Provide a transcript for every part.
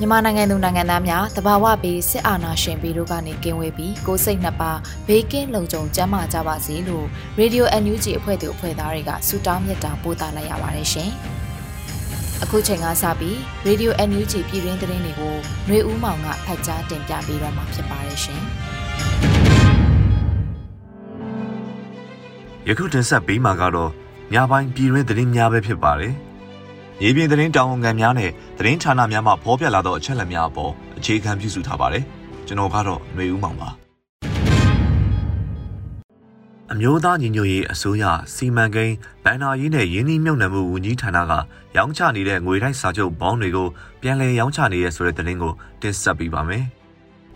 မြန်မာနိုင်ငံသူနိုင်ငံသားများတဘာဝပြီးစစ်အာဏာရှင်ပြီးတို့ကနေကင်းဝေးပြီးကိုစိတ်နှစ်ပါးဘေးကင်းလုံခြုံကျန်းမာကြပါစေလို့ Radio NUG အဖွဲ့သူအဖွဲ့သားတွေကဆုတောင်းမြတ်တာပို့သလိုက်ရပါတယ်ရှင်။အခုချိန်ကစပြီး Radio NUG ပြည်တွင်းသတင်းတွေကိုຫນွေဦးမောင်ကဖတ်ကြားတင်ပြပေးတော့မှာဖြစ်ပါတယ်ရှင်။ယခုတင်ဆက်ပေးမှာကတော့ညပိုင်းပြည်တွင်းသတင်းများပဲဖြစ်ပါတယ်။ ရေပြင်သတင်းတောင်ဝန်ခံများနဲ့သတင်းဌာနများမှဖော်ပြလာသောအချက်အလက်များအပေါ်အခြေခံပြုစုထားပါတယ်။ကျွန်တော်ကတော့ຫນွေဦးမောင်ပါ။အမျိုးသားညီညွတ်ရေးအစိုးရစီမံကိန်းဗန်နာရေးနဲ့ရင်းနှီးမြှုပ်နှံမှုဝန်ကြီးဌာနကရောင်းချနေတဲ့ငွေတိုက်စာချုပ်ဘောင်းတွေကိုပြန်လည်ရောင်းချနေရဆိုတဲ့သတင်းကိုတင်ဆက်ပေးပါမယ်။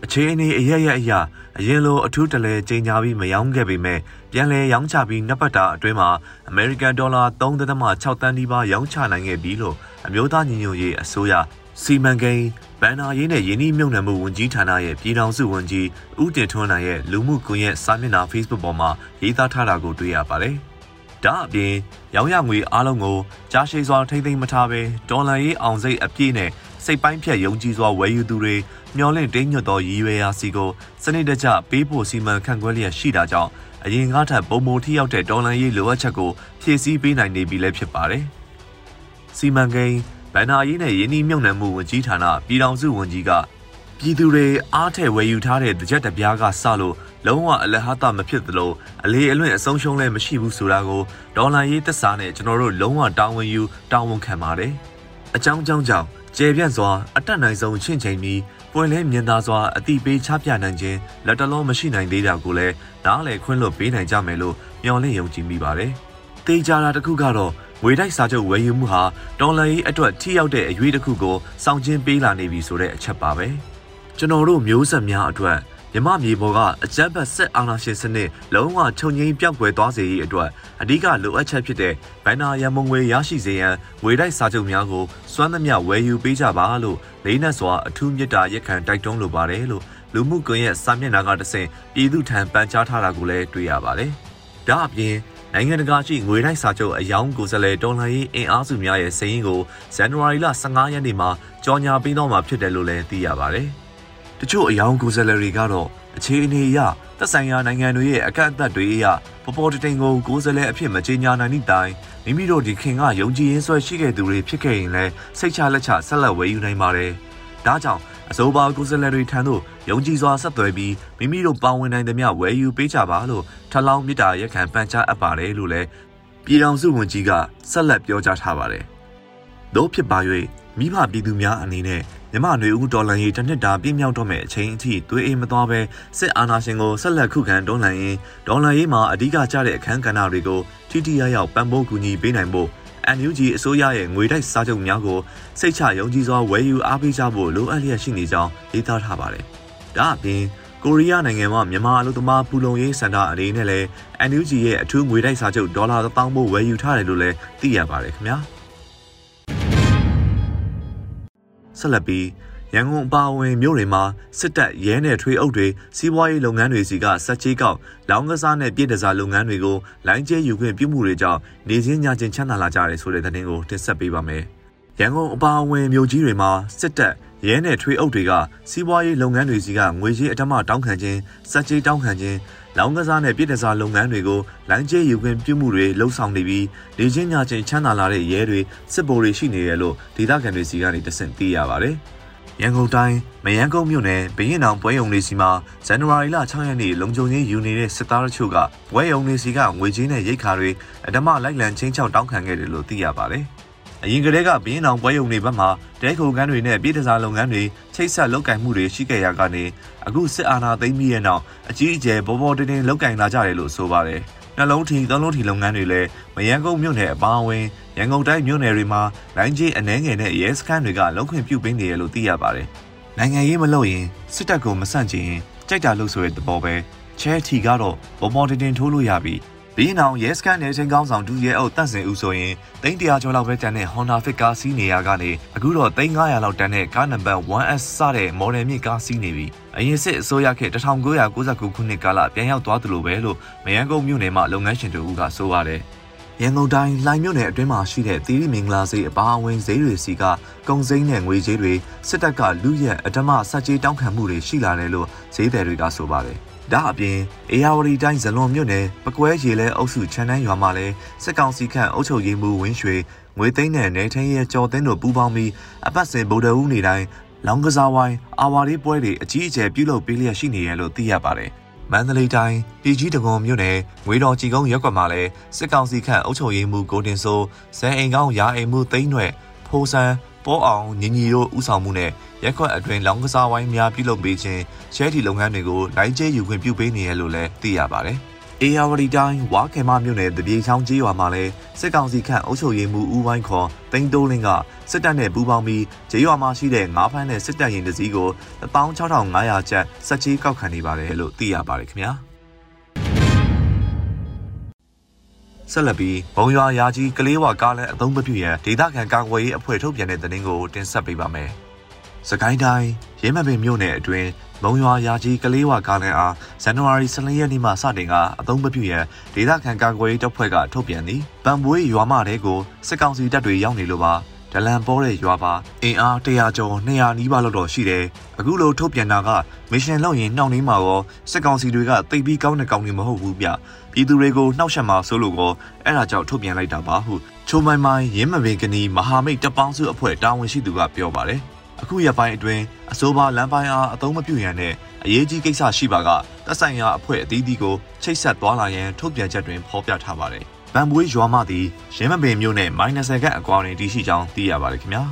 အခြေအနေအရရအရအရင်လိုအထူးတလဲကြေညာပြီးမရောင်းခဲ့ပေမဲ့ပြန်လည်ရောင်းချပြီးနှစ်ပတ်တာအတွင်းမှာအမေရိကန်ဒေါ်လာ3.6တန်းနီးပါးရောင်းချနိုင်ခဲ့ပြီလို့အမျိုးသားညီညွတ်ရေးအစိုးရစီမံကိန်းဗန်နာရေးနဲ့ယင်းနှိမြုံနယ်မှုဝန်ကြီးဌာနရဲ့ပြည်ထောင်စုဝန်ကြီးဦးတင်ထွန်းနိုင်ရဲ့လူမှုကွန်ရက်စာမျက်နှာ Facebook ပေါ်မှာရေးသားထားတာကိုတွေ့ရပါတယ်။ဒါအပြင်ရောင်းရငွေအားလုံးကိုကြားရှိစွာထိမ့်သိမ်းမထားဘဲဒေါ်လာရေးအောင်စိတ်အပြည့်နဲ့စိတ်ပိုင်းဖြတ်ယုံကြည်စွာဝယ်ယူသူတွေ မျောလင့်တင်းညွတ်သောရည်ရွယ်ရာစီကိုစနစ်တကျပေးဖို့စီမံခန့်ခွဲလျက်ရှိတာကြောင့်အရင်ကားထပ်ပုံမထိရောက်တဲ့ဒေါ်လာရေးလိုအပ်ချက်ကိုဖြည့်ဆည်းပေးနိုင်နေပြီလည်းဖြစ်ပါတယ်။စီမံကိန်းဗန်နာရေးနဲ့ယင်းနှီးမြှုပ်နှံမှုဝန်ကြီးဌာနပြည်ထောင်စုဝန်ကြီးကပြည်သူတွေအားထည့်ဝယ်ယူထားတဲ့တကြက်တပြားကစလို့လုံးဝအလဟတမဖြစ်သလိုအလေအလွင့်အဆုံးရှုံးလည်းမရှိဘူးဆိုတာကိုဒေါ်လာရေးသက်စာနဲ့ကျွန်တော်တို့လုံးဝတာဝန်ယူတာဝန်ခံပါတယ်။အကြောင်းကြောင့်ကြောင့်ကျေပြန့်စွာအတက်နိုင်ဆုံးချင့်ချိန်ပြီး ပွင့်လင်းမြင်သာစွာအတိပေးချပြနိုင်ခြင်းလက်တလုံးမရှိနိုင်သေးတာကိုလည်းနားလည်ခွင့်လွှတ်ပေးနိုင်ကြမယ်လို့မျှော်လင့်ယုံကြည်မိပါတယ်။တေချာတာတစ်ခုကတော့ငွေတိုက်စာချုပ်ဝယ်ယူမှုဟာဒေါ်လာရေးအတွက်ထိရောက်တဲ့အရွေးတစ်ခုကိုစောင့်ကျဉ်ပေးလာနေပြီဆိုတဲ့အချက်ပါပဲ။ကျွန်တော်တို့မျိုးဆက်များအတွက် မြမမြေပေါ်ကအကြမ်းဖက်စစ်အာဏာရှင်စနစ်လုံးဝခြုံငိမ့်ပြောက်ကွယ်သွားစေရေးအတွက်အဓိကလိုအပ်ချက်ဖြစ်တဲ့ဗန်နာရမုံငွေရရှိစေရန်ငွေတိုက်စာချုပ်များကိုစွမ်းသမျှဝယ်ယူပေးကြပါလို့လေးနက်စွာအထူးမြတ်တာရက်ခံတိုက်တွန်းလိုပါတယ်လို့လူမှုကွန်ရက်စာမျက်နှာကတဆင့်ပြည်သူထံပန်ကြားထားတာကိုလည်းတွေ့ရပါတယ်။ဒါအပြင်နိုင်ငံတကာရှိငွေတိုက်စာချုပ်အယောင်ကိုယ်စားလှယ်တော်လှန်ရေးအင်အားစုများရဲ့စည်ရင်းကိုဇန်နဝါရီလ15ရက်နေ့မှာကြော်ညာပေးတော့မှာဖြစ်တယ်လို့လည်းသိရပါတယ်။ တချို့အယောင်ကိုယ်စားလှယ်တွေကတော့အခြေအနေအရသက်ဆိုင်ရာနိုင်ငံတွေရဲ့အကန့်အသတ်တွေအရပေါ်ပေါ်တိန်ကိုကိုယ်စားလှယ်အဖြစ်မကြေညာနိုင်သည့်တိုင်မိမိတို့ဒီခင်ကယုံကြည်ရင်းဆွဲရှိခဲ့သူတွေဖြစ်ခဲ့ရင်လည်းစိတ်ချလက်ချဆက်လက်ဝယ်ယူနိုင်ပါတယ်။ဒါကြောင့်အစိုးပါကိုယ်စားလှယ်တွေထံသို့ယုံကြည်စွာဆက်သွယ်ပြီးမိမိတို့ပါဝင်နိုင်သမျှဝယ်ယူပေးကြပါလို့ထလောင်းမြစ်တာရက်ခံပန်ကြားအပ်ပါတယ်လို့လည်းပြည်ထောင်စုဝန်ကြီးကဆက်လက်ပြောကြားထားပါတယ်။တို့ဖြစ်ပါ၍မိဘပြည်သူများအနေနဲ့ မြမနွေဦးတော်လန်ရေးတစ်နှစ်တာပြည့်မြောက်တော့မဲ့အချိန်အထိသွေးအိမ်မသွားပဲစစ်အာဏာရှင်ကိုဆက်လက်ခုခံတွန်းလှန်ရင်းဒေါ်လာရေးမှာအဓိကကျတဲ့အခန်းကဏ္ဍတွေကိုထိထိရောက်ရောက်ပံ့ပိုးကူညီပေးနိုင်ဖို့ NUG အစိုးရရဲ့ငွေတိုက်စားချုပ်များကိုစိတ်ချယုံကြည်စွာဝယ်ယူအားပေးကြဖို့လိုအပ်လျက်ရှိနေကြောင်းရေးသားထားပါတယ်။ဒါအပြင်ကိုရီးယားနိုင်ငံမှာမြန်မာအလုပ်သမားပူလုံရေးစင်တာအနေနဲ့လည်း NUG ရဲ့အထူးငွေတိုက်စားချုပ်ဒေါ်လာ1000မို့ဝယ်ယူထားတယ်လို့လည်းသိရပါတယ်ခင်ဗျာ။ ဆက်လက်ပြီးရန်ကုန်အပါအဝင်မြို့တွေမှာစစ်တပ်ရဲနယ်ထွေးအုပ်တွေစီးပွားရေးလုပ်ငန်းတွေစီကစက်ချေးကောက်လောင်းကစားနဲ့ပြည်တစားလုပ်ငန်းတွေကိုလိုင်းကျဲယူခွင့်ပြုမှုတွေကြောင့်နေချင်းညချင်းချမ်းသာလာကြတယ်ဆိုတဲ့သတင်းကိုတင်ဆက်ပေးပါမယ်။ရန်ကုန်အပါအဝင်မြို့ကြီးတွေမှာစစ်တပ်ရဲနယ်ထွေးအုပ်တွေကစီးပွားရေးလုပ်ငန်းတွေစီကငွေကြေးအထမတောင်းခံခြင်းစက်ချေးတောင်းခံခြင်း လောင်းကစားနဲ့ပြည်ထစားလုပ်ငန်းတွေကိုလိုင်းကျဲယူခွင့်ပြုမှုတွေလှုံ့ဆော်နေပြီးနေချင်းညချင်းချမ်းသာလာတဲ့ရဲတွေစစ်ဗိုလ်တွေရှိနေတယ်လို့ဒေသခံတွေစီကနေတဆင့်သိရပါတယ်။ရန်ကုန်တိုင်းမယန်းကုန်းမြို့နယ်ဘရင်အောင်ပွဲရုံလေးစီမှာဇန်နဝါရီလ6ရက်နေ့လုံခြုံရေးယူနေတဲ့စစ်သားတို့ကပွဲရုံလေးစီကငွေကြေးနဲ့ရိတ်ခါတွေအဓမ္မလိုက်လံချင်းချောက်တောင်းခံခဲ့တယ်လို့သိရပါတယ်။ အရင်ကတည်းကဘင်းအောင်ပွဲရုံတွေဘက်မှတဲခုံကန်းတွေနဲ့ပြည်ထစားလုပ်ငန်းတွေချိတ်ဆက်လုပ်ကင်မှုတွေရှိခဲ့ရကနေအခုစစ်အာဏာသိမ်းပြီးရဲ့နောက်အကြီးအကျယ်ဘောဘောတင်းတင်းလုပ်ကင်လာကြတယ်လို့ဆိုပါတယ်။နှလုံးထီသုံးလုံးထီလုပ်ငန်းတွေလည်းမယန်းကုန်းမြို့နယ်အပါအဝင်ရန်ကုန်တိုင်းမြို့နယ်တွေမှာလိုင်းကြီးအနှဲငယ်နဲ့ရဲစခန်းတွေကလုံခွင့်ပြုပေးနေရလို့သိရပါတယ်။နိုင်ငံရေးမလုပ်ရင်စစ်တပ်ကိုမဆန့်ကျင်ရင်ကြိုက်တာလို့ဆိုတဲ့သဘောပဲချဲထီကတော့ဘောဘောတင်းတင်းထိုးလို့ရပြီး ဘီနောင်ရဲစခန်းနယ်ချင်းကောင်းဆောင်ဒူရဲအုပ်တန့်စင်ဦးဆိုရင်တိန်း100ကျော်လောက်ပဲတန်တဲ့ Honda Fit ကားစီးနေရကနေအခုတော့တိန်း900လောက်တန်တဲ့ကားနံပါတ် 1S စတဲ့ model မြင့်ကားစီးနေပြီအရင်စစ်အစိုးရခေတ်1999ခုနှစ်ကာလပြန်ရောက်သွားသလိုပဲလို့မယန်းကုန်းမြို့နယ်မှာလုပ်ငန်းရှင်တို့ကဆိုပါတယ်ရန်ကုန်တိုင်းလိုင်မြို့နယ်အတွင်းမှာရှိတဲ့သီရိမင်္ဂလာဈေးအပါအဝင်ဈေးတွေစီကကုံစိမ်းနဲ့ငွေကြေးတွေစစ်တပ်ကလူရက်အဓမ္မစက်ကြေးတောင်းခံမှုတွေရှိလာတယ်လို့ဈေးသည်တွေကဆိုပါတယ်။ ဒါအပြင်အေယာဝတီတိုင်းဇလွန်မြို့နယ်ပကွဲရေလဲအုပ်စုချမ်းတန်းရွာမှာလည်းစစ်ကောင်စီခန့်အုပ်ချုပ်ရေးမှူးဝင်းရွှေငွေသိန်းနဲ့နေထင်းရဲ့ကြော်သိန်းတို့ပူးပေါင်းပြီးအပတ်စဉ်ဗုဒ္ဓဦးနေတိုင်းလောင်ကစားဝိုင်းအာဝါရီပွဲတွေအကြီးအကျယ်ပြုလုပ်ပေးလျက်ရှိနေရလို့သိရပါတယ်။မန္တလေးတိုင်းပြည်ကြီးတကုံမြို့နယ်ငွေတော်ကြည်ကုန်းရက်ကွက်မှာလည်းစစ်ကောင်စီခန့်အုပ်ချုပ်ရေးမှူးကိုတင်စိုးဇန်အိမ်ကောင်းရာအိမ်မှုသိန်းွယ်ဖိုးဆန်း ပေါ်အောင်ညီညီတို့ဥဆောင်မှုနဲ့ရက်ခွက်အတွင်းလောင်းကစားဝိုင်းများပြုလုပ်ပေးခြင်းရဲတီလုပ်ငန်းတွေကိုလိုက်ကျဲယူခွင့်ပြုပေးနေရလို့လည်းသိရပါတယ်။အေယာဝတီတိုင်းဝါခေမမြို့နယ်တပြေချောင်းကျေးရွာမှာလည်းစစ်ကောင်စီခန့်အုပ်ချုပ်ရေးမှူးဦးဝိုင်းခေါ်တိန်တိုးလင်းကစစ်တပ်နဲ့ပူးပေါင်းပြီးကျေးရွာမှာရှိတဲ့ငါးဖမ်းတဲ့စစ်တပ်ရင်တစည်းကို16500ကျပ်စက်ကြီးကောက်ခံနေပါတယ်လို့သိရပါတယ်ခင်ဗျာ။ ဆက်လက်ပြီးဘုံရွာရာကြီးကလေးဝကားလမ်းအသုံးမပြုရန်ဒေသခံကာကွယ်ရေးအဖွဲ့ထုတ်ပြန်တဲ့သတင်းကိုတင်ဆက်ပေးပါမယ်။စကိုင်းတိုင်းရဲမပင်မြို့နယ်အတွင်းမုံရွာရာကြီးကလေးဝကားလမ်းအားဇန်နဝါရီ14ရက်နေ့မှစတင်ကအသုံးမပြုရန်ဒေသခံကာကွယ်ရေးတပ်ဖွဲ့ကထုတ်ပြန်သည်။ပံပွေးရွာမတဲကိုစစ်ကောင်စီတပ်တွေရောက်နေလို့ပါဒလန်ပေါ်တဲ့ရွာပါအင်အား100ကျော်200နီးပါးလောက်တော့ရှိတယ်အခုလိုထုတ်ပြန်တာကမရှင်လောက်ရင်နှောင့်နှေးမှာရောစစ်ကောင်စီတွေကတိတ်ပြီးကောင်းတဲ့ကောင်တွေမဟုတ်ဘူးဗျ ပြည်သူတွေကိုနှောက်ယှက်မှာဆိုလို့ကောအဲ့ဒါကြောင့်ထုတ်ပြန်လိုက်တာပါဟုချိုမိုင်မိုင်ရင်းမပင်ကနီမဟာမိတ်တပ်ပေါင်းစုအဖွဲ့တာဝန်ရှိသူကပြောပါတယ်အခုရပိုင်းအတွင်းအစိုးရလမ်းပိုင်းအားအသုံးမပြုရန်နဲ့အရေးကြီးကိစ္စရှိပါကတပ်ဆိုင်ရာအဖွဲ့အသီးသီးကိုချိတ်ဆက်သွားလာရန်ထုတ်ပြန်ချက်တွင်ဖော်ပြထားပါတယ်ဗန်ပွေးရွာမသည်ရင်းမပင်မြို့နယ်မိုင်း20ခန့်အကွာတွင်တည်ရှိကြောင်းသိရပါတယ်ခင်ဗျာ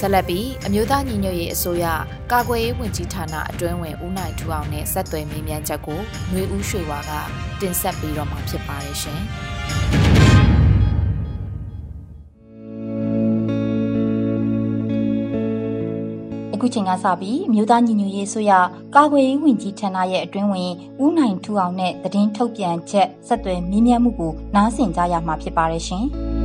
ဆက်လက်ပြီးအမျိုးသားညီညွတ်ရေးအစိုးရကာကွယ်ရေးဝန်ကြီးဌာနအတွင်းဝင်ဦးနိုင်ထူအောင်နဲ့ဆက်သွယ်မေးမြန်းချက်ကိုຫນွေဦးရွှေဝါကတင်ဆက်ပြီးတော့မှာဖြစ်ပါတယ်ရှင်။အခုချိန်ကစပြီးမြို့သားညီညွတ်ရေးဆိုရကာကွယ်ရေးဝန်ကြီးဌာနရဲ့အတွင်းဝင်ဦးနိုင်ထူအောင်နဲ့သတင်းထုတ်ပြန်ချက်ဆက်သွယ်မြင်းမြတ်မှုကိုနားဆင်ကြရမှာဖြစ်ပါတယ်ရှင်။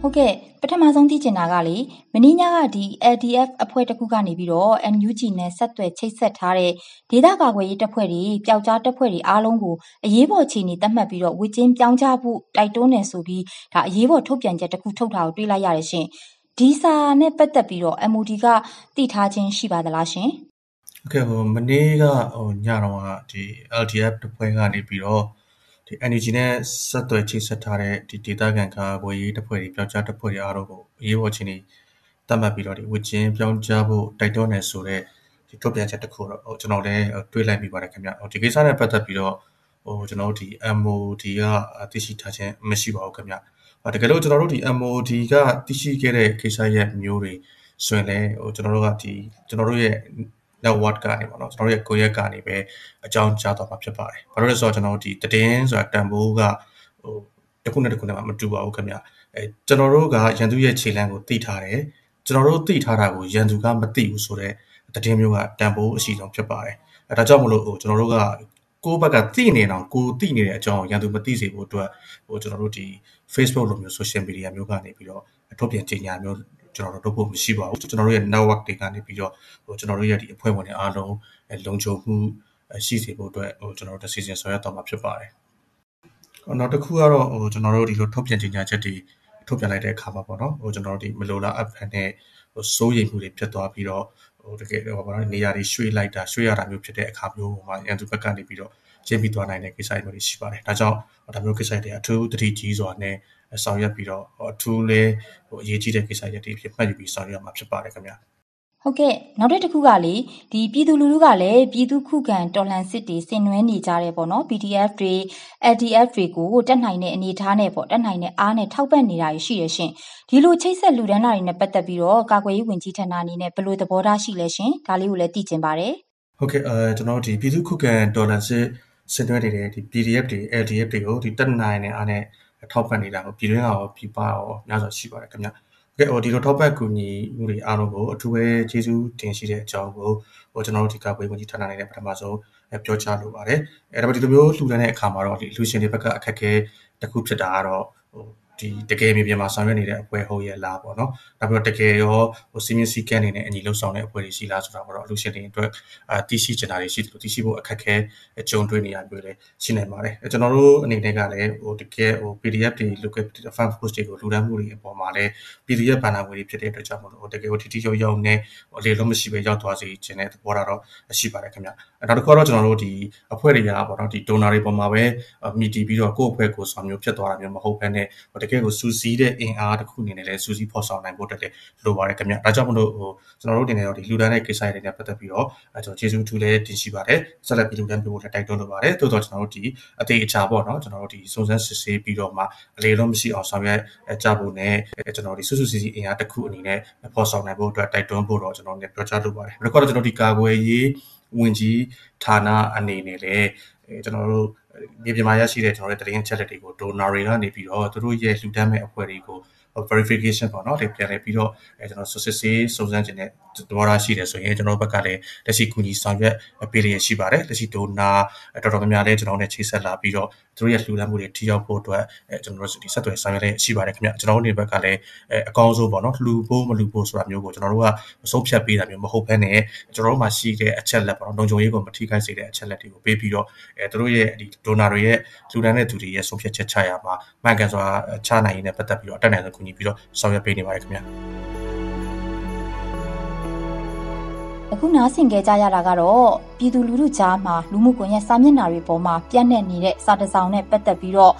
ဟုတ်ကဲ့ပထမဆုံးသိချင်တာကလေမင်းညကဒီ LDF အဖွဲ့တစ်ခုကနေပြီးတော့ NUG နဲ့ဆက်သွယ်ချိတ်ဆက်ထားတဲ့ဒေသကာကွယ်ရေးတပ်ဖွဲ့တွေပျောက်ကြားတပ်ဖွဲ့တွေအားလုံးကိုအရေးပေါ်ခြေနေသတ်မှတ်ပြီးတော့ဝေကျင်းပြောင်းချဖို့တိုက်တွန်းနေဆိုပြီးဒါအရေးပေါ်ထုတ်ပြန်ချက်တစ်ခုထုတ်တာကိုတွေ့လိုက်ရတယ်ရှင်။ဒီစာနဲ့ပတ်သက်ပြီးတော့ MOD ကသိထားခြင်းရှိပါသလားရှင်။ဟုတ်ကဲ့ဟိုမနေ့ကဟိုညတော့ကဒီ LDF တပွဲကနေပြီးတော့ ဒီ energy နဲ့ဆက်သွယ်ချိတ်ဆက်ထားတဲ့ဒီ data ကန်ကာကွယ်ရေးတပွဲတွေပြောင်းချတပွဲတွေအားလုံးကိုအရေးပေါ်ချင်းနေတတ်မှတ်ပြီးတော့ဒီဝစ်ချင်းပြောင်းချဖို့တိုက်တွန်းနေဆိုတဲ့ဒီထုတ်ပြန်ချက်တစ်ခုတော့ဟိုကျွန်တော်လည်းတွေးလိုက်မိပါတယ်ခင်ဗျ။ဒီကိစ္စနဲ့ပတ်သက်ပြီးတော့ဟိုကျွန်တော်တို့ဒီ MOD ကသိရှိထားခြင်းမရှိပါဘူးခင်ဗျ။တကယ်လို့ကျွန်တော်တို့ဒီ MOD ကသိရှိခဲ့တဲ့ကိစ္စရပ်မျိုးတွေဆိုရင်လည်းဟိုကျွန်တော်တို့ကဒီကျွန်တော်တို့ရဲ့ network ကနေပေါ့နော်ကျွန်တော်တို့ရဲ့ကိုရက်ကနေပဲအကြောင်းကြားတော့မှာဖြစ်ပါတယ်။ဘာလို့လဲဆိုတော့ကျွန်တော်တို့ဒီတည်င်းဆိုတာတန်ဖိုးကဟိုတစ်ခုနဲ့တစ်ခုနဲ့မတူပါဘူးခင်ဗျ။အဲကျွန်တော်တို့ကရန်သူရဲ့ခြေလမ်းကိုသိထားတယ်။ကျွန်တော်တို့သိထားတာကိုရန်သူကမသိဘူးဆိုတော့တည်င်းမျိုးကတန်ဖိုးအရှိဆုံးဖြစ်ပါတယ်။အဲဒါကြောင့်မလို့ဟိုကျွန်တော်တို့ကကိုယ့်ဘက်ကသိနေတော့ကိုသိနေတဲ့အကြောင်းရန်သူမသိစေဖို့အတွက်ဟိုကျွန်တော်တို့ဒီ Facebook လိုမျိုး social media မျိုးကနေပြီးတော့ထုတ်ပြန်ကြေညာမျိုး ကျွန်တော်တို့လုပ်ဖို့မရှိပါဘူးကျွန်တော်တို့ရဲ့ network တွေကနေပြီးတော့ဟိုကျွန်တော်တို့ရဲ့ဒီအဖွဲ့ဝင်တွေအားလုံးလုံခြုံမှုရှိစေဖို့အတွက်ဟိုကျွန်တော်တို့ decision ဆွဲရတော့မှာဖြစ်ပါတယ်နောက်တစ်ခုကတော့ဟိုကျွန်တော်တို့ဒီလိုထုတ်ပြန်ကြေညာချက်တွေထုတ်ပြန်လိုက်တဲ့အခါမှာပေါ့နော်ဟိုကျွန်တော်တို့ဒီမလိုလားအပ်ဖန်နဲ့ဟိုစိုးရိမ်မှုတွေဖြစ်သွားပြီးတော့ဟိုတကယ်တော့ပေါ့နော်နေရာတွေရွှေ့လိုက်တာရွှေ့ရတာမျိုးဖြစ်တဲ့အခါမျိုးမှာရန်သူဘက်ကနေပြီးတော့ကျင်းပြီးသွားနိုင်တဲ့ကိစ္စတွေမျိုးတွေရှိပါတယ်ဒါကြောင့်ဒါမျိုးကိစ္စတွေအထူးသတိကြီးစွာနဲ့ ဆောင်ရွက်ပြီးတော့အထူးလေးဟိုအရေးကြီးတဲ့ကိစ္စတွေဖြစ်မှတ်ယူပြီးဆောင်ရွက်မှာဖြစ်ပါတယ်ခင်ဗျာဟုတ်ကဲ့နောက်တစ်ခုကလေဒီပြည်သူလူထုကလည်းပြည်သူခုခံတော်လှန်စစ်တွေဆင်နွှဲနေကြတယ်ပေါ့နော် PDF တွေ LDF တွေကိုတက်နိုင်တဲ့အနေအထားနဲ့ပေါ့တက်နိုင်တဲ့အားနဲ့ထောက်ပံ့နေတာရှိရရှင်ဒီလိုချိတ်ဆက်လူဒန်းတာတွေနဲ့ပတ်သက်ပြီးတော့ကာကွယ်ရေးဝန်ကြီးဌာနအနေနဲ့ဘယ်လိုသဘောထားရှိလဲရှင်ဒါလေးကိုလည်းသိချင်ပါတယ်ဟုတ်ကဲ့အဲကျွန်တော်တို့ဒီပြည်သူခုခံတော်လှန်စစ်ဆင်နွှဲနေတဲ့ဒီ PDF တွေ LDF တွေကိုဒီတက်နိုင်တဲ့အားနဲ့ ထောက်ပံ့နေတာကိုပြည်တွင်းကရောပြည်ပရောများစွာရှိပါတယ်ခင်ဗျကဲဟိုဒီလိုထောက်ပံ့ကူညီမှုတွေအားလုံးကိုအထူးပဲကျေးဇူးတင်ရှိတဲ့အကြောင်းကိုဟိုကျွန်တော်တို့ဒီကပွေးဝန်ကြီးဌာနနဲ့ပထမဆုံးပြောကြားလိုပါတယ်အဲဒါပေမဲ့ဒီလိုမျိုးလှူဒန်းတဲ့အခါမှာတော့ဒီလူရှင်တွေဘက်ကအခက်အခဲတစ်ခုဖြစ်တာကတော့ဟိုဒီတကယ်မြေပြင်မှာဆောင်ရွက်နေတဲ့အဖွဲ့ဟုတ်ရဲ့လားပေါ့နော်။နောက်ပြီးတော့တကယ်ရောဟိုစီမင်းစီကန်းနေတဲ့အညီလှုပ်ဆောင်တဲ့အဖွဲ့တွေရှိလားဆိုတာကတော့အလူရှင်တွေအတွက်အာတီးရှိချင်တာတွေရှိတယ်လို့တီးရှိဖို့အခက်ခဲအကြုံတွေ့နေရမျိုးလည်းရှိနေပါတယ်။ကျွန်တော်တို့အနေနဲ့ကလည်းဟိုတကယ်ဟို PDF တွေ local fan post တွေကိုလူတန်းမှုတွေအပေါ်မှာလည်း PDF ဘဏ္ဍာငွေတွေဖြစ်တဲ့အတွက်ကြောင့်မို့လို့တကယ်ဟိုတီတီရောက်ရောက်နဲ့အလေလုံးမရှိပဲရောက်သွားစေခြင်းတဲ့သဘောထားတော့ရှိပါတယ်ခင်ဗျ။နောက်တစ်ခုကတော့ကျွန်တော်တို့ဒီအဖွဲ့တွေကပေါ့နော်ဒီ donor တွေပေါ်မှာပဲမြည်တည်ပြီးတော့ကိုယ့်အဖွဲ့ကိုယ်ဆောင်မျိုးဖြစ်သွားတာမျိုးမဟုတ်ဘဲနဲ့တကယ်ကိုစူးစီးတဲ့အင်အားတစ်ခုအနေနဲ့လည်းစူးစီးဖော်ဆောင်နိုင်ဖို့တက်တယ်လိုပါတယ်ခင်ဗျဒါကြောင့်မလို့ဟိုကျွန်တော်တို့တင်နေတော့ဒီလူဒန်းတဲ့ကိစ္စတွေနဲ့ပတ်သက်ပြီးတော့အဲကျွန်တော်ကျေးဇူးထူးလည်းတင်ရှိပါတယ်ဆက်လက်ပြီးလူဒန်းပြဖို့လည်းတိုက်တွန်းလိုပါတယ်တိုးတော့ကျွန်တော်တို့ဒီအသေးအချာပေါ့နော်ကျွန်တော်တို့ဒီစုံစမ်းစစ်ဆေးပြီးတော့မှအလေလုံးမရှိအောင်ဆောင်ရွက်ကြဖို့နဲ့ကျွန်တော်ဒီစွစွစီစီအင်အားတစ်ခုအနေနဲ့ဖော်ဆောင်နိုင်ဖို့အတွက်တိုက်တွန်းဖို့တော့ကျွန်တော်လည်းပြောကြားလိုပါတယ်ဒါကတော့ကျွန်တော်ဒီကာကွယ်ရေးဝင်ကြီးဌာနအနေနဲ့လည်းကျွန်တော်တို့မြေပြင်မှာရရှိတဲ့ကျွန်တော်တို့တရင်ချက်လက်တွေကို donor တွေကနေပြီးတော့သူတို့ရဲ့လှူဒန်းမဲ့အဖွဲ့တွေကို verification ပေါ့နော်ဒီပြန်လဲပြီးတော့အဲကျွန်တော်စစ်ဆေးစုံစမ်းခြင်းနဲ့သဘောထားရှိတယ်ဆိုရင်ကျွန်တော်ဘက်ကလည်းလက်ရှိကူညီဆောင်ရွက်ပေးလျက်ရှိပါတယ်လက်ရှိဒိုနာတော်တော်များများလည်းကျွန်တော်နဲ့ချိတ်ဆက်လာပြီးတော့သူတို့ရဲ့လှူဒန်းမှုတွေထိရောက်ဖို့အတွက်အဲကျွန်တော်တို့ဒီဆက်သွယ်ဆောင်ရွက်လျက်ရှိပါတယ်ခင်ဗျကျွန်တော်တို့နေဘက်ကလည်းအဲအကောင်းဆုံးပေါ့နော်လှူဖို့မလှူဖို့ဆိုတာမျိုးကိုကျွန်တော်တို့ကဆုံးဖြတ်ပေးတာမျိုးမဟုတ်ဘဲနဲ့ကျွန်တော်တို့မှာရှိတဲ့အချက်လက်ပေါ့နော်လုံခြုံရေးကိုမထိခိုက်စေတဲ့အချက်လက်တွေကိုပေးပြီးတော့အဲသူတို့ရဲ့ဒီဒိုနာတွေရဲ့လှူဒန်းတဲ့သူတွေရဲ့ဆုံးဖြတ်ချက်ချရမှာမှန်ကန်စွာချနိုင်ရင်းနဲ့ပတ်သက်ပြီးတော့အတက်နိုင်ဆုံးကူညီပြီးတော့ဆောင်ရွက်ပေးနေပါတယ်ခင်ဗျအခုနားဆင်ကြကြရတာကတော့ပြည်သူလူထုကြားမှာလူမှုကွန်ရက်စာမျက်နှာတွေပေါ်မှာပြန့်နှံ့နေတဲ့စာတစောင်နဲ့ပတ်သက်ပြီးတော့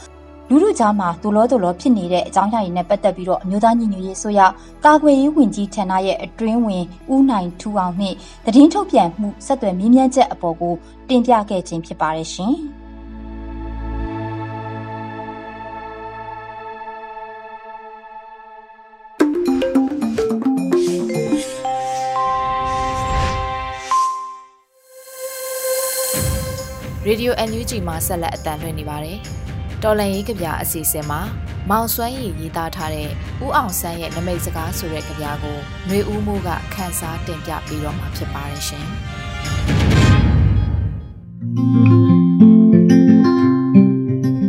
လူထုကြားမှာဒုလောဒုလောဖြစ်နေတဲ့အကြောင်းအရာတွေနဲ့ပတ်သက်ပြီးတော့အမျိုးသားညီညွတ်ရေးဆိုရကာကွယ်ရေးဝန်ကြီးဌာနရဲ့အတွင်းဝင်ဦးနိုင်ထူအောင်နှင့်တည်င်းထုတ်ပြန်မှုဆက်သွယ်မြင်းမြန်းချက်အပေါ်ကိုတင်ပြခဲ့ခြင်းဖြစ်ပါတယ်ရှင်။ Radio NUG မှာဆက်လက်အသံလွှင့်နေပါတယ်။တော်လန်ရေးကြပြအစီအစဉ်မှာမောင်စွမ်းရည်ရေးသားထားတဲ့ဥအောင်ဆန်းရဲ့နမိတ်စကားဆိုတဲ့ကြပြကိုຫນွေဦးမိုးကခန်းစားတင်ပြပေးတော့မှာဖြစ်ပါတယ်ရှင်။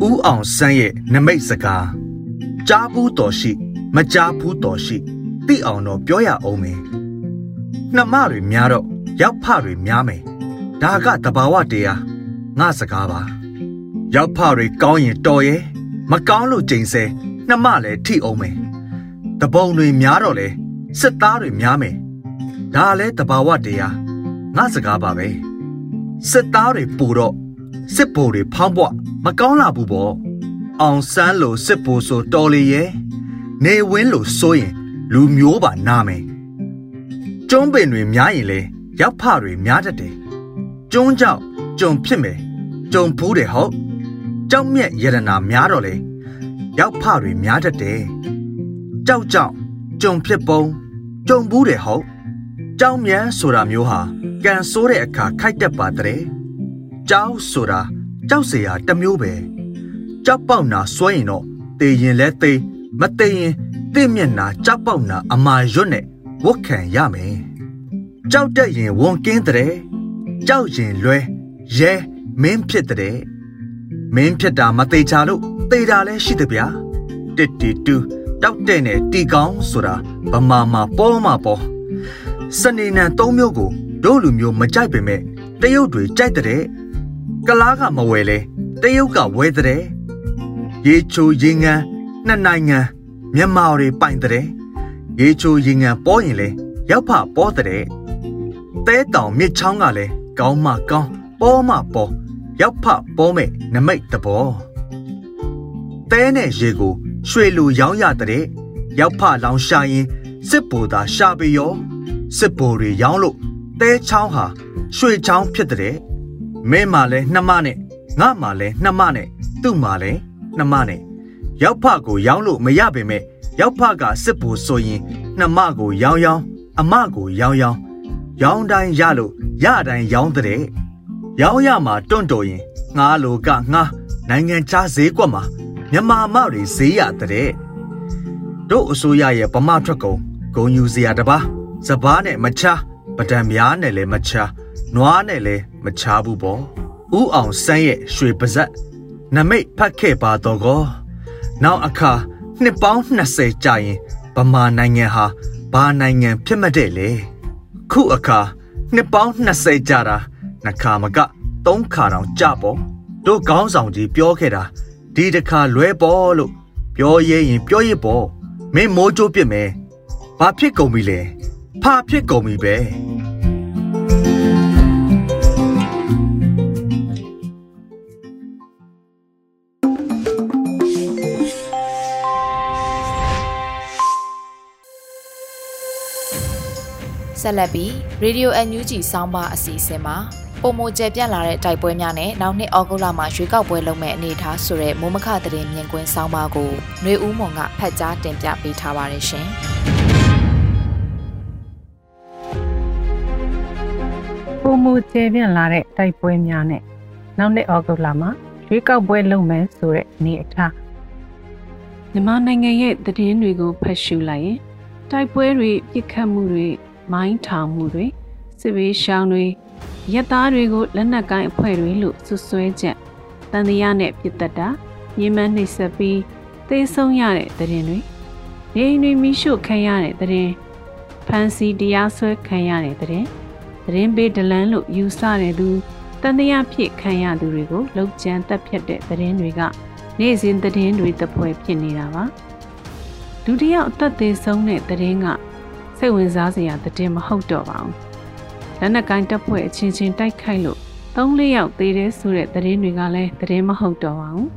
ဥအောင်ဆန်းရဲ့နမိတ်စကားကြားဘူးတော်ရှိ မကြားဘူးတော်ရှိသိအောင်တော့ပြောရအောင်မယ်။နှမတွေများတော့ရောက်ဖတွေများမယ်။ဒါကတဘာဝတရား ငါစကားပါရောက်ဖတွေကောင်းရင်တော်ရဲ့မကောင်းလို့ကြိမ်ဆဲနှမလည်းထိအောင်မယ်တပုံတွေများတော့လဲစစ်သားတွေများမယ်ဒါလည်းတဘာဝတရားငါစကားပါပဲစစ်သားတွေပူတော့စစ်ဘိုလ်တွေဖောင်းပွားမကောင်းလာဘူးပေါ့အောင်ဆန်းလို့စစ်ဘိုလ်ဆိုတော်လေရဲ့နေဝင်းလို့ဆိုရင်လူမျိုးပါနာမယ်ကျွန်းပင်တွေများရင်လဲရောက်ဖတွေများတတ်တယ်ကျွန်းကြောက်ကြုံဖြစ်မယ် ကြုံဖူးတယ်ဟုတ်ကြောက်မြက်ယရနာများတော့လေရောက်ဖတွေများတတ်တယ်ကြောက်ကြောက်ကြုံဖြစ်ပုံကြုံဘူးတယ်ဟုတ်ကြောက်မြန်းဆိုတာမျိုးဟာကန်ဆိုးတဲ့အခါခိုက်တတ်ပါတဲ့ကြောက်ဆိုတာကြောက်เสียတမျိုးပဲကြောက်ပေါက်နာစွဲရင်တော့တေရင်လဲတေးမတေးရင်တင့်မျက်နာကြောက်ပေါက်နာအမာရွတ်နဲ့ဝတ်ခံရမယ်ကြောက်တက်ရင်ဝန်ကင်းတဲ့ကြောက်ရင်လွဲရဲ မင်းဖြစ်တဲ့မင်းဖြစ်တာမသေးချာလို့သေတာလည်းရှိတယ်ဗျာတစ်တီတူတောက်တဲ့နဲ့တီကောင်းဆိုတာဗမာမှာပေါ်မှာပေါ်စနေနံ၃မျိုးကိုတို့လူမျိုးမကြိုက်ပေမဲ့တရုတ်တွေကြိုက်တဲ့ကလားကမဝယ်လဲတရုတ်ကဝယ်တဲ့ရေချိုရေငန်းနှစ်နိုင်ငံမြန်မာတွေပိုင်တဲ့ရေချိုရေငန်ပေါ်ရင်လဲရောက်ဖပေါ်တဲ့တဲတောင်မြစ်ချောင်းကလည်းကောင်းမှကောင်းပေါ်မှပေါ် ရောက်ဖပေါ်မဲ့နမိတ်တဘောတဲနဲ့ရေကိုရွှေလူရောင်းရတဲ့ရောက်ဖလောင်ရှာရင်စစ်ပူသာရှာပေရောစစ်ပူတွေရောင်းလို့တဲချောင်းဟာရွှေချောင်းဖြစ်တဲ့မင်းမှလည်းနှမနဲ့ငါမှလည်းနှမနဲ့သူ့မှလည်းနှမနဲ့ရောက်ဖကိုရောင်းလို့မရပေမဲ့ရောက်ဖကစစ်ပူဆိုရင်နှမကိုရောင်းရောင်းအမကိုရောင်းရောင်းရောင်းတိုင်းရလို့ရတိုင်းရောင်းတဲ့ ရောင်းရမှာတွန့်တော်ရင်ငါလိုကငါနိုင်ငံခြားဈေးကွက်မှာမြန်မာမတွေဈေးရတဲ့တို့အစိုးရရဲ့ပမထွက်ကုန်ဂုံယူစရာတပါစပားနဲ့မချပဒံများနဲ့လည်းမချနွားနဲ့လည်းမချဘူးပေါ့ဥအောင်ဆန်းရဲ့ရွှေပါဇက်နမိတ်ဖတ်ခဲ့ပါတော့ကောနောက်အခါနှစ်ပေါင်း20ကြာရင်ဗမာနိုင်ငံဟာဘာနိုင်ငံဖြစ်မတဲ့လေခုအခါနှစ်ပေါင်း20ကြာတာ နှခါမကသုံးခါတောင်ကြပေါ့တို့ကောင်းဆောင်ကြီးပြောခဲ့တာဒီတခါလွဲပေါ်လို့ပြောရဲရင်ပြောရပေါ့မင်းမိုးကြိုးပြစ်မယ်ဘာဖြစ်ကုန်ပြီလဲဖာဖြစ်ကုန်ပြီပဲဆက်လက်ပြီး Radio NUG ဆောင်းပါအစီအစဉ်မှာ ပုံမကျပြန့်လာတဲ့တိုက်ပွဲများနဲ့နောက်နှစ်ဩဂုတ်လမှာရွေးကောက်ပွဲလုပ်မဲ့အနေအထားဆိုတဲ့မိုးမခသတင်းမြင်ကွင်းဆောင်းပါကိုຫນွေဦးမွန်ကဖတ်ကြားတင်ပြပေးထားပါတယ်ရှင်။ပုံမကျပြန့်လာတဲ့တိုက်ပွဲများနဲ့နောက်နှစ်ဩဂုတ်လမှာရွေးကောက်ပွဲလုပ်မယ်ဆိုတဲ့အနေအထားမြန်မာနိုင်ငံရဲ့သတင်းတွေကိုဖတ်ရှုလိုက်ရင်တိုက်ပွဲတွေပြစ်ခတ်မှုတွေမိုင်းထောင်မှုတွေ စစ်ဘေးရှောင်တွေရက်သားတွေကိုလက်နက်ကိုင်းအဖွဲ့တွေလို့ဆွဆွဲချက်တန်တရားနဲ့ပြစ်တက်တာညှဉ်းပန်းနှိပ်စက်ပြီးသေဆုံးရတဲ့တဲ့ရင်တွေနေအိမ်တွေမိရှို့ခံရတဲ့တဲ့ရင်ဖန်စီတရားစွဲခံရတဲ့တဲ့ရင်သတင်းပေးဒလန်လို့ယူဆတဲ့သူတန်တရားဖြစ်ခံရသူတွေကိုလောက်ကျန်တက်ဖြတ်တဲ့သတင်းတွေက နေ့စဉ်သတင်းတွေတပွဲဖြစ်နေတာပါဒုတိယအသက်သေးဆုံးတဲ့သတင်းကစိတ်ဝင်စားစရာသတင်းမဟုတ်တော့ပါဘူး လက်နက်ကိုင်းတပ်ဖွဲ့အချင်းချင်းတိုက်ခိုက်လို့၃-၄ယောက်သေတယ်ဆိုတဲ့သတင်းတွေကလည်းသတင်းမဟုတ်တော့ပါဘူး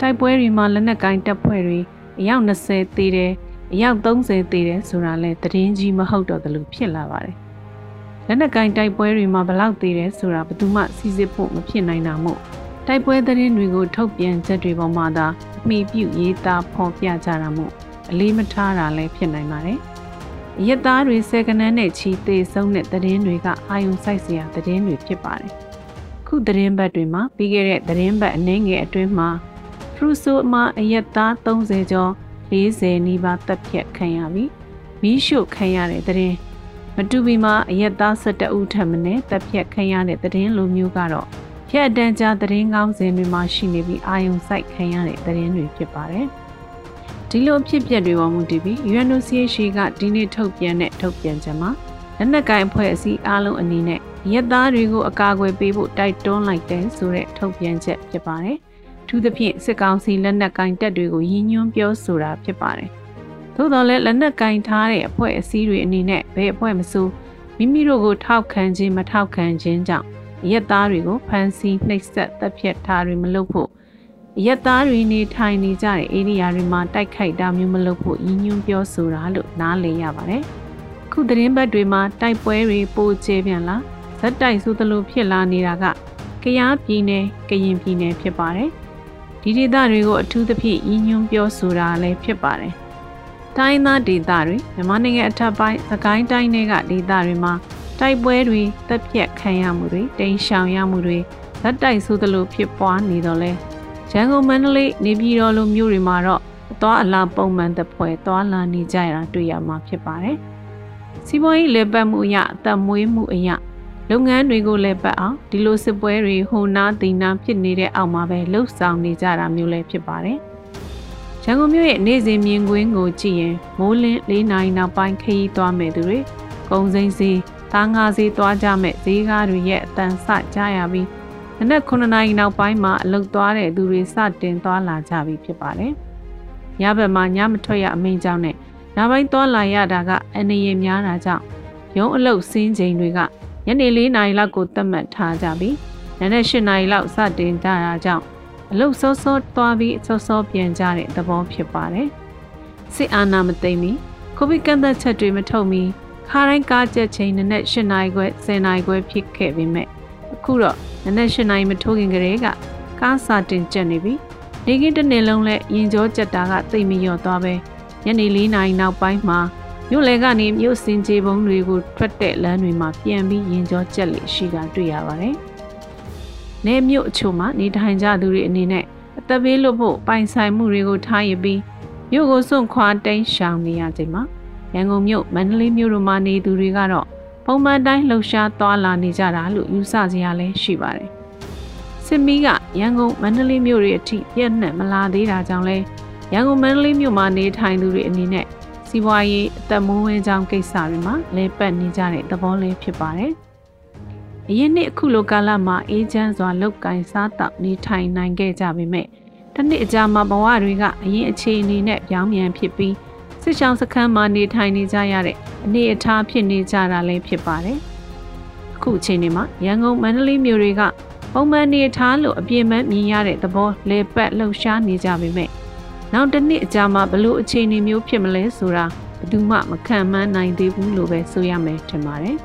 တိုက်ပွဲတွေမှာလက်နက်ကိုင်းတပ်ဖွဲ့တွေအယောက်20သေတယ်အယောက်30သေတယ်ဆိုတာလည်းသတင်းကြီးမဟုတ်တော့တယ်လို့ဖြစ်လာပါတယ်လက်နက်ကိုင်းတိုက်ပွဲတွေမှာဘလောက်သေးတယ်ဆိုတာဘယ်သူမှစီစစ်ဖို့မဖြစ်နိုင်တာမို့တိုက်ပွဲသတင်းတွေကိုထုတ်ပြန်ချက်တွေပေါ်မှာသာအမိပြုရေးသားဖော်ပြကြတာမို့အလေးမထားတာလည်းဖြစ်နိုင်ပါတယ် ရက်သားတွေဆယ်ကနန်းနဲ့ချီသေးဆုံးတဲ့သတင်းတွေကအာယုံစိုက်စရာသတင်းတွေဖြစ်ပါတယ်။ခုသတင်းဘက်တွေမှာပြီးခဲ့တဲ့သတင်းဘက်အနည်းငယ်အတွင်းမှာဖရူဆိုအမအရက်သား30ကျော်40နီးပါးတပ်ဖြတ်ခံရပြီးမီးရှို့ခံရတဲ့သတင်းမတူပီမှာအရက်သား17ဦးထပ်မံတပ်ဖြတ်ခံရတဲ့သတင်းလိုမျိုးကတော့ဖြတ်တန်းကြားသတင်းကောင်းစင်တွေမှာရှိနေပြီးအာယုံစိုက်ခံရတဲ့သတင်းတွေဖြစ်ပါတယ်။ ဒီလိုဖြစ်ပျက်တွေပေါ်မူတည်ပြီး UNOCHA ကဒီနေ့ထုတ်ပြန်တဲ့ထုတ်ပြန်ချက်မှာလက်နက်ကိုင်အဖွဲ့အစည်းအားလုံးအနေနဲ့ရက်သားတွေကိုအကာအကွယ်ပေးဖို့တိုက်တွန်းလိုက်တဲ့ဆိုတဲ့ထုတ်ပြန်ချက်ဖြစ်ပါတယ်။ထူးသဖြင့်စစ်ကောင်စီလက်နက်ကင်တပ်တွေကိုရည်ညွှန်းပြောဆိုတာဖြစ်ပါတယ်။သို့တော်လည်းလက်နက်ကင်ထားတဲ့အဖွဲ့အစည်းတွေအနေနဲ့ဘယ်အဖွဲ့မဆိုမိမိတို့ကိုထောက်ခံခြင်းမထောက်ခံခြင်းကြောင့်ရက်သားတွေကိုဖမ်းဆီးနှိပ်စက်တပ်ဖြတ်ထားတွေမလုပ်ဖို့ ရက်သားတွေနေထိုင်နေကြတဲ့ဧရိယာတွေမှာတိုက်ခိုက်တာမျိုးမလုပ်ဖို့ရည်ညွှန်းပြောဆိုတာလို့နားလည်ရပါတယ်။ခုသတင်းပတ်တွေမှာတိုက်ပွဲတွေပိုကျပြန်လာဇက်တိုက်ဆိုသလိုဖြစ်လာနေတာကကရားပြည်နယ်ကရင်ပြည်နယ်ဖြစ်ပါတယ်။ဒီဒေသတွေကိုအထူးသဖြင့်ရည်ညွှန်းပြောဆိုတာလည်းဖြစ်ပါတယ်။တိုင်းသားဒေသတွေမြန်မာနိုင်ငံအထက်ပိုင်းသကိုင်းတိုင်းတွေကဒေသတွေမှာတိုက်ပွဲတွေတက်ပြက်ခံရမှုတွေတိမ်ရှောင်ရမှုတွေဇက်တိုက်ဆိုသလိုဖြစ်ပွားနေတော့လဲ ရန်ကုန်မန္တလေးနေပြည်တော်လိုမြို့တွေမှာတော့အသွားအလာပုံမှန်သက်ဖွဲသွားလာနေကြရတာတွေ့ရမှာဖြစ်ပါတယ်။စီးပွားရေးလေပတ်မှုအရအသက်မွေးမှုအရလုပ်ငန်းတွေကိုလည်းပတ်အောင်ဒီလိုစစ်ပွဲတွေဟိုနားတင်နာဖြစ်နေတဲ့အောက်မှာပဲလှုပ်ဆောင်နေကြတာမျိုးလည်းဖြစ်ပါတယ်။ရန်ကုန်မြို့ရဲ့နေ့စဉ်မြင်ကွင်းကိုကြည့်ရင်မိုးလင်း၄နာရီနောက်ပိုင်းခရီးသွားမဲ့သူတွေကုံစိမ့်စီသားငါးစီသွားကြမဲ့ဈေးကားတွေရဲ့အတန်ဆကြရပြီး နနက်9နာရီနောက်ပိုင်းမှာအလုတ်သွားတဲ့သူတွေစတင်သွားလာကြပြီဖြစ်ပါတယ်ညဘက်မှာညမထွက်ရအမိန်ကြောင့်နဲ့ညပိုင်းသွားလာရတာကအနေရများတာကြောင့်ရုံးအလုတ်စင်းချိန်တွေကညနေ၄နာရီလောက်ကိုသတ်မှတ်ထားကြပြီးနနက်၈နာရီလောက်စတင်ကြတာကြောင့်အလုတ်စောစောသွားပြီးစောစောပြန်ကြတဲ့သဘောဖြစ်ပါတယ်။စစ်အာဏာမသိမ်းမီကိုဗစ်ကန့်သက်ချက်တွေမထုတ်မီခါတိုင်းကားကြက်ချိန်နနက်၈နာရီခွဲ10နာရီခွဲဖြစ်ခဲ့ပေမဲ့အ ခုတော့နနက်၈နာရီမထိုးခင်ကလေးကကားစာတင်ကျက်နေပြီနေကင်းတစ်နေ့လုံးလဲရင်ကြောကြက်တာကသိမလျော့သွားပဲညနေ၄နာရီနောက်ပိုင်းမှာမြို့လေကနေမြို့စင်ကြေပုံတွေကိုထွက်တဲ့လမ်းတွေမှာပြန်ပြီးရင်ကြောကြက်လေရှိတာတွေ့ရပါတယ်။နေမြို့အချို့မှာနေထိုင်ကြသူတွေအနေနဲ့အသက်ဘေးလွတ်ဖို့ပိုင်ဆိုင်မှုတွေကိုထားရပြီးမြို့ကိုစွန့်ခွာတိမ်းရှောင်နေရချိန်မှာရန်ကုန်မြို့မန္တလေးမြို့တို့မှာနေသူတွေကတော့ ပုံမှန်တိုင်းလှုပ်ရှားသွားလာနေကြတာလို့ယူဆစရာလည်းရှိပါတယ်။စစ်မီးကရန်ကုန်မန္တလေးမြို့တွေအထိပြည့်နှက်မလာသေးတာကြောင့်လဲရန်ကုန်မန္တလေးမြို့မှာနေထိုင်သူတွေအနေနဲ့စီးပွားရေးအသက်မွေးဝမ်းကြောင်းကိစ္စတွေမှာလဲပတ်နေကြတဲ့သဘောလေးဖြစ်ပါတယ်။အရင်နှစ်အခုလိုကာလမှာအေဂျင့်စွာလောက်ကင်စားတောက်နေထိုင်နိုင်ခဲ့ကြပေမဲ့တစ်နှစ်အကြာမှာဘဝတွေကအရင်အခြေအနေနဲ့ပြောင်းပြန်ဖြစ်ပြီး စစ်ဆောင်စခန်းမှာနေထိုင်နေကြရတဲ့အနေအထားဖြစ်နေကြတာလည်းဖြစ်ပါတယ်။အခုအချိန်မှာရန်ကုန်မန္တလေးမြို့တွေကပုံမှန်နေထားလို့အပြင်းမဲ့မြင်ရတဲ့သဘောလေပတ်လှုပ်ရှားနေကြပေမဲ့နောက်တစ်နှစ်အကြာမှာဘလို့အခြေအနေမျိုးဖြစ်မလဲဆိုတာဘယ်သူမှမခံမှန်းနိုင်သေးဘူးလို့ပဲဆိုရမယ်ထင်ပါတယ်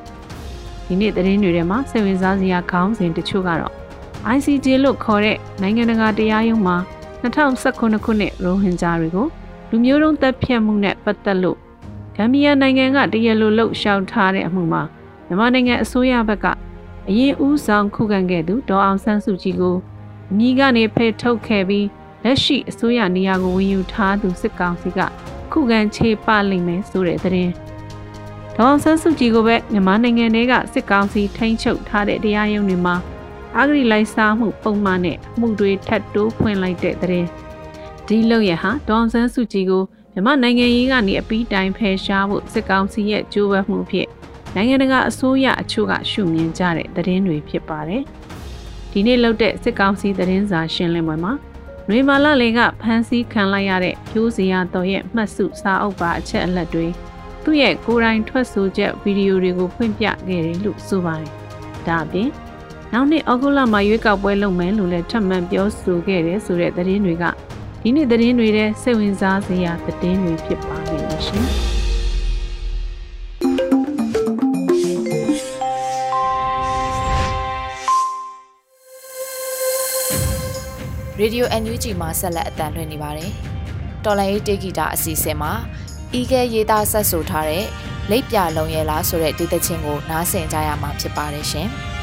။ဒီနေ့သတင်းတွေထဲမှာစိတ်ဝင်စားစရာခေါင်းစဉ်တချို့ကတော့ ICJ လို့ခေါ်တဲ့နိုင်ငံတကာတရားရုံးမှာ2019ခုနှစ်ရိုဟင်ဂျာတွေကို လူမျိုးတုံးတပ်ဖြတ်မှုနဲ့ပတ်သက်လို့ဂမ်ဘီယာနိုင်ငံကတရလိုလှုပ်ရှောက်ထားတဲ့အမှုမှာမြန်မာနိုင်ငံအစိုးရဘက်ကအရင်ဦးဆောင်ခုခံခဲ့သူဒေါ်အောင်ဆန်းစုကြည်ကိုအမိကနေဖယ်ထုတ်ခဲ့ပြီးလက်ရှိအစိုးရနေရာကိုဝင်ယူထားသူစစ်ကောင်စီကခုခံခြေပလိမ့်မယ်ဆိုတဲ့သတင်းဒေါ်အောင်ဆန်းစုကြည်ကိုပဲမြန်မာနိုင်ငံထဲကစစ်ကောင်စီထိန်းချုပ်ထားတဲ့တရားရုံးတွေမှာအဂရိလိုက်စားမှုပုံမှန်နဲ့အမှုတွေထပ်တိုးဖွင့်လိုက်တဲ့သတင်း ဒီလုံရဟာဒေါန်ဆန်းစုကြည်ကိုမြမနိုင်ငံရေးကနေအပီးတိုင်ဖယ်ရှားဖို့စစ်ကောင်စီရဲ့ကြိုးပမ်းမှုဖြစ်နိုင်ငံတကာအစိုးရအချို့ကရှုမြင်ကြတဲ့သတင်းတွေဖြစ်ပါတယ်။ဒီနေ့လုပ်တဲ့စစ်ကောင်စီသတင်းစာရှင်းလင်းပွဲမှာနွေမာလာလင်ကဖမ်းဆီးခံလိုက်ရတဲ့ဖြိုးစရာတော်ရဲ့မှတ်စုစာအုပ်ပါအချက်အလက်တွေသူ့ရဲ့ကိုယ်တိုင်ထွက်ဆိုချက်ဗီဒီယိုတွေကိုဖွင့်ပြခဲ့တယ်လို့ဆိုပါတယ်။ဒါအပြင်နောက်နှစ်အောက်တိုဘာမှာရွေးကောက်ပွဲလုပ်မယ်လို့လည်းထပ်မံပြောဆိုခဲ့တယ်ဆိုတဲ့သတင်းတွေက ဒီနေ့သတင်းတွေထဲစိတ်ဝင်စားစရာသတင်းတွေဖြစ်ပါလိမ့်မယ်ရှင်။ Radio NUG မှာဆက်လက်အသံလွှင့်နေပါတယ်။တော်လိုင်းတေဂီတာအစီအစဉ်မှာဤကဲရေးသားဆက်ဆိုထားတဲ့လိပ်ပြလုံးရဲလားဆိုတဲ့ဒေသချင်းကိုနားဆင်ကြရမှာဖြစ်ပါတယ်ရှင်။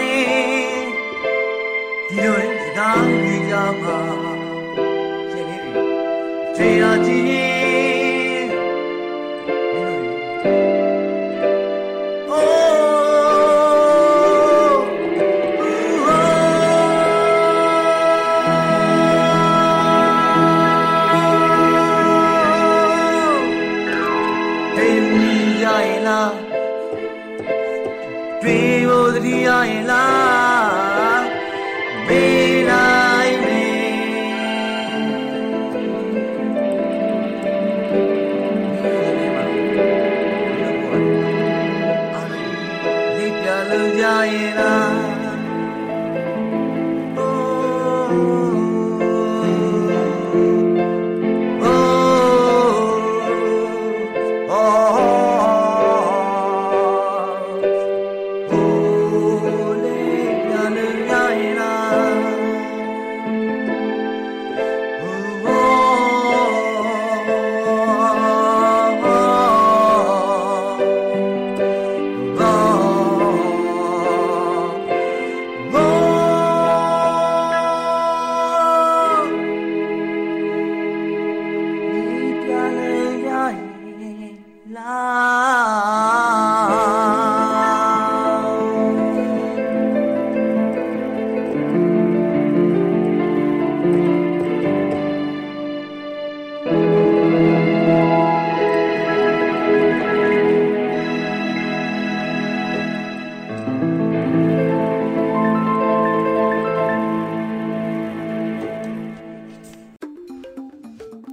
နေဒီလိုစကားကြီးကြပါရှင်လေးတွေကြွေရကြည့် Oh.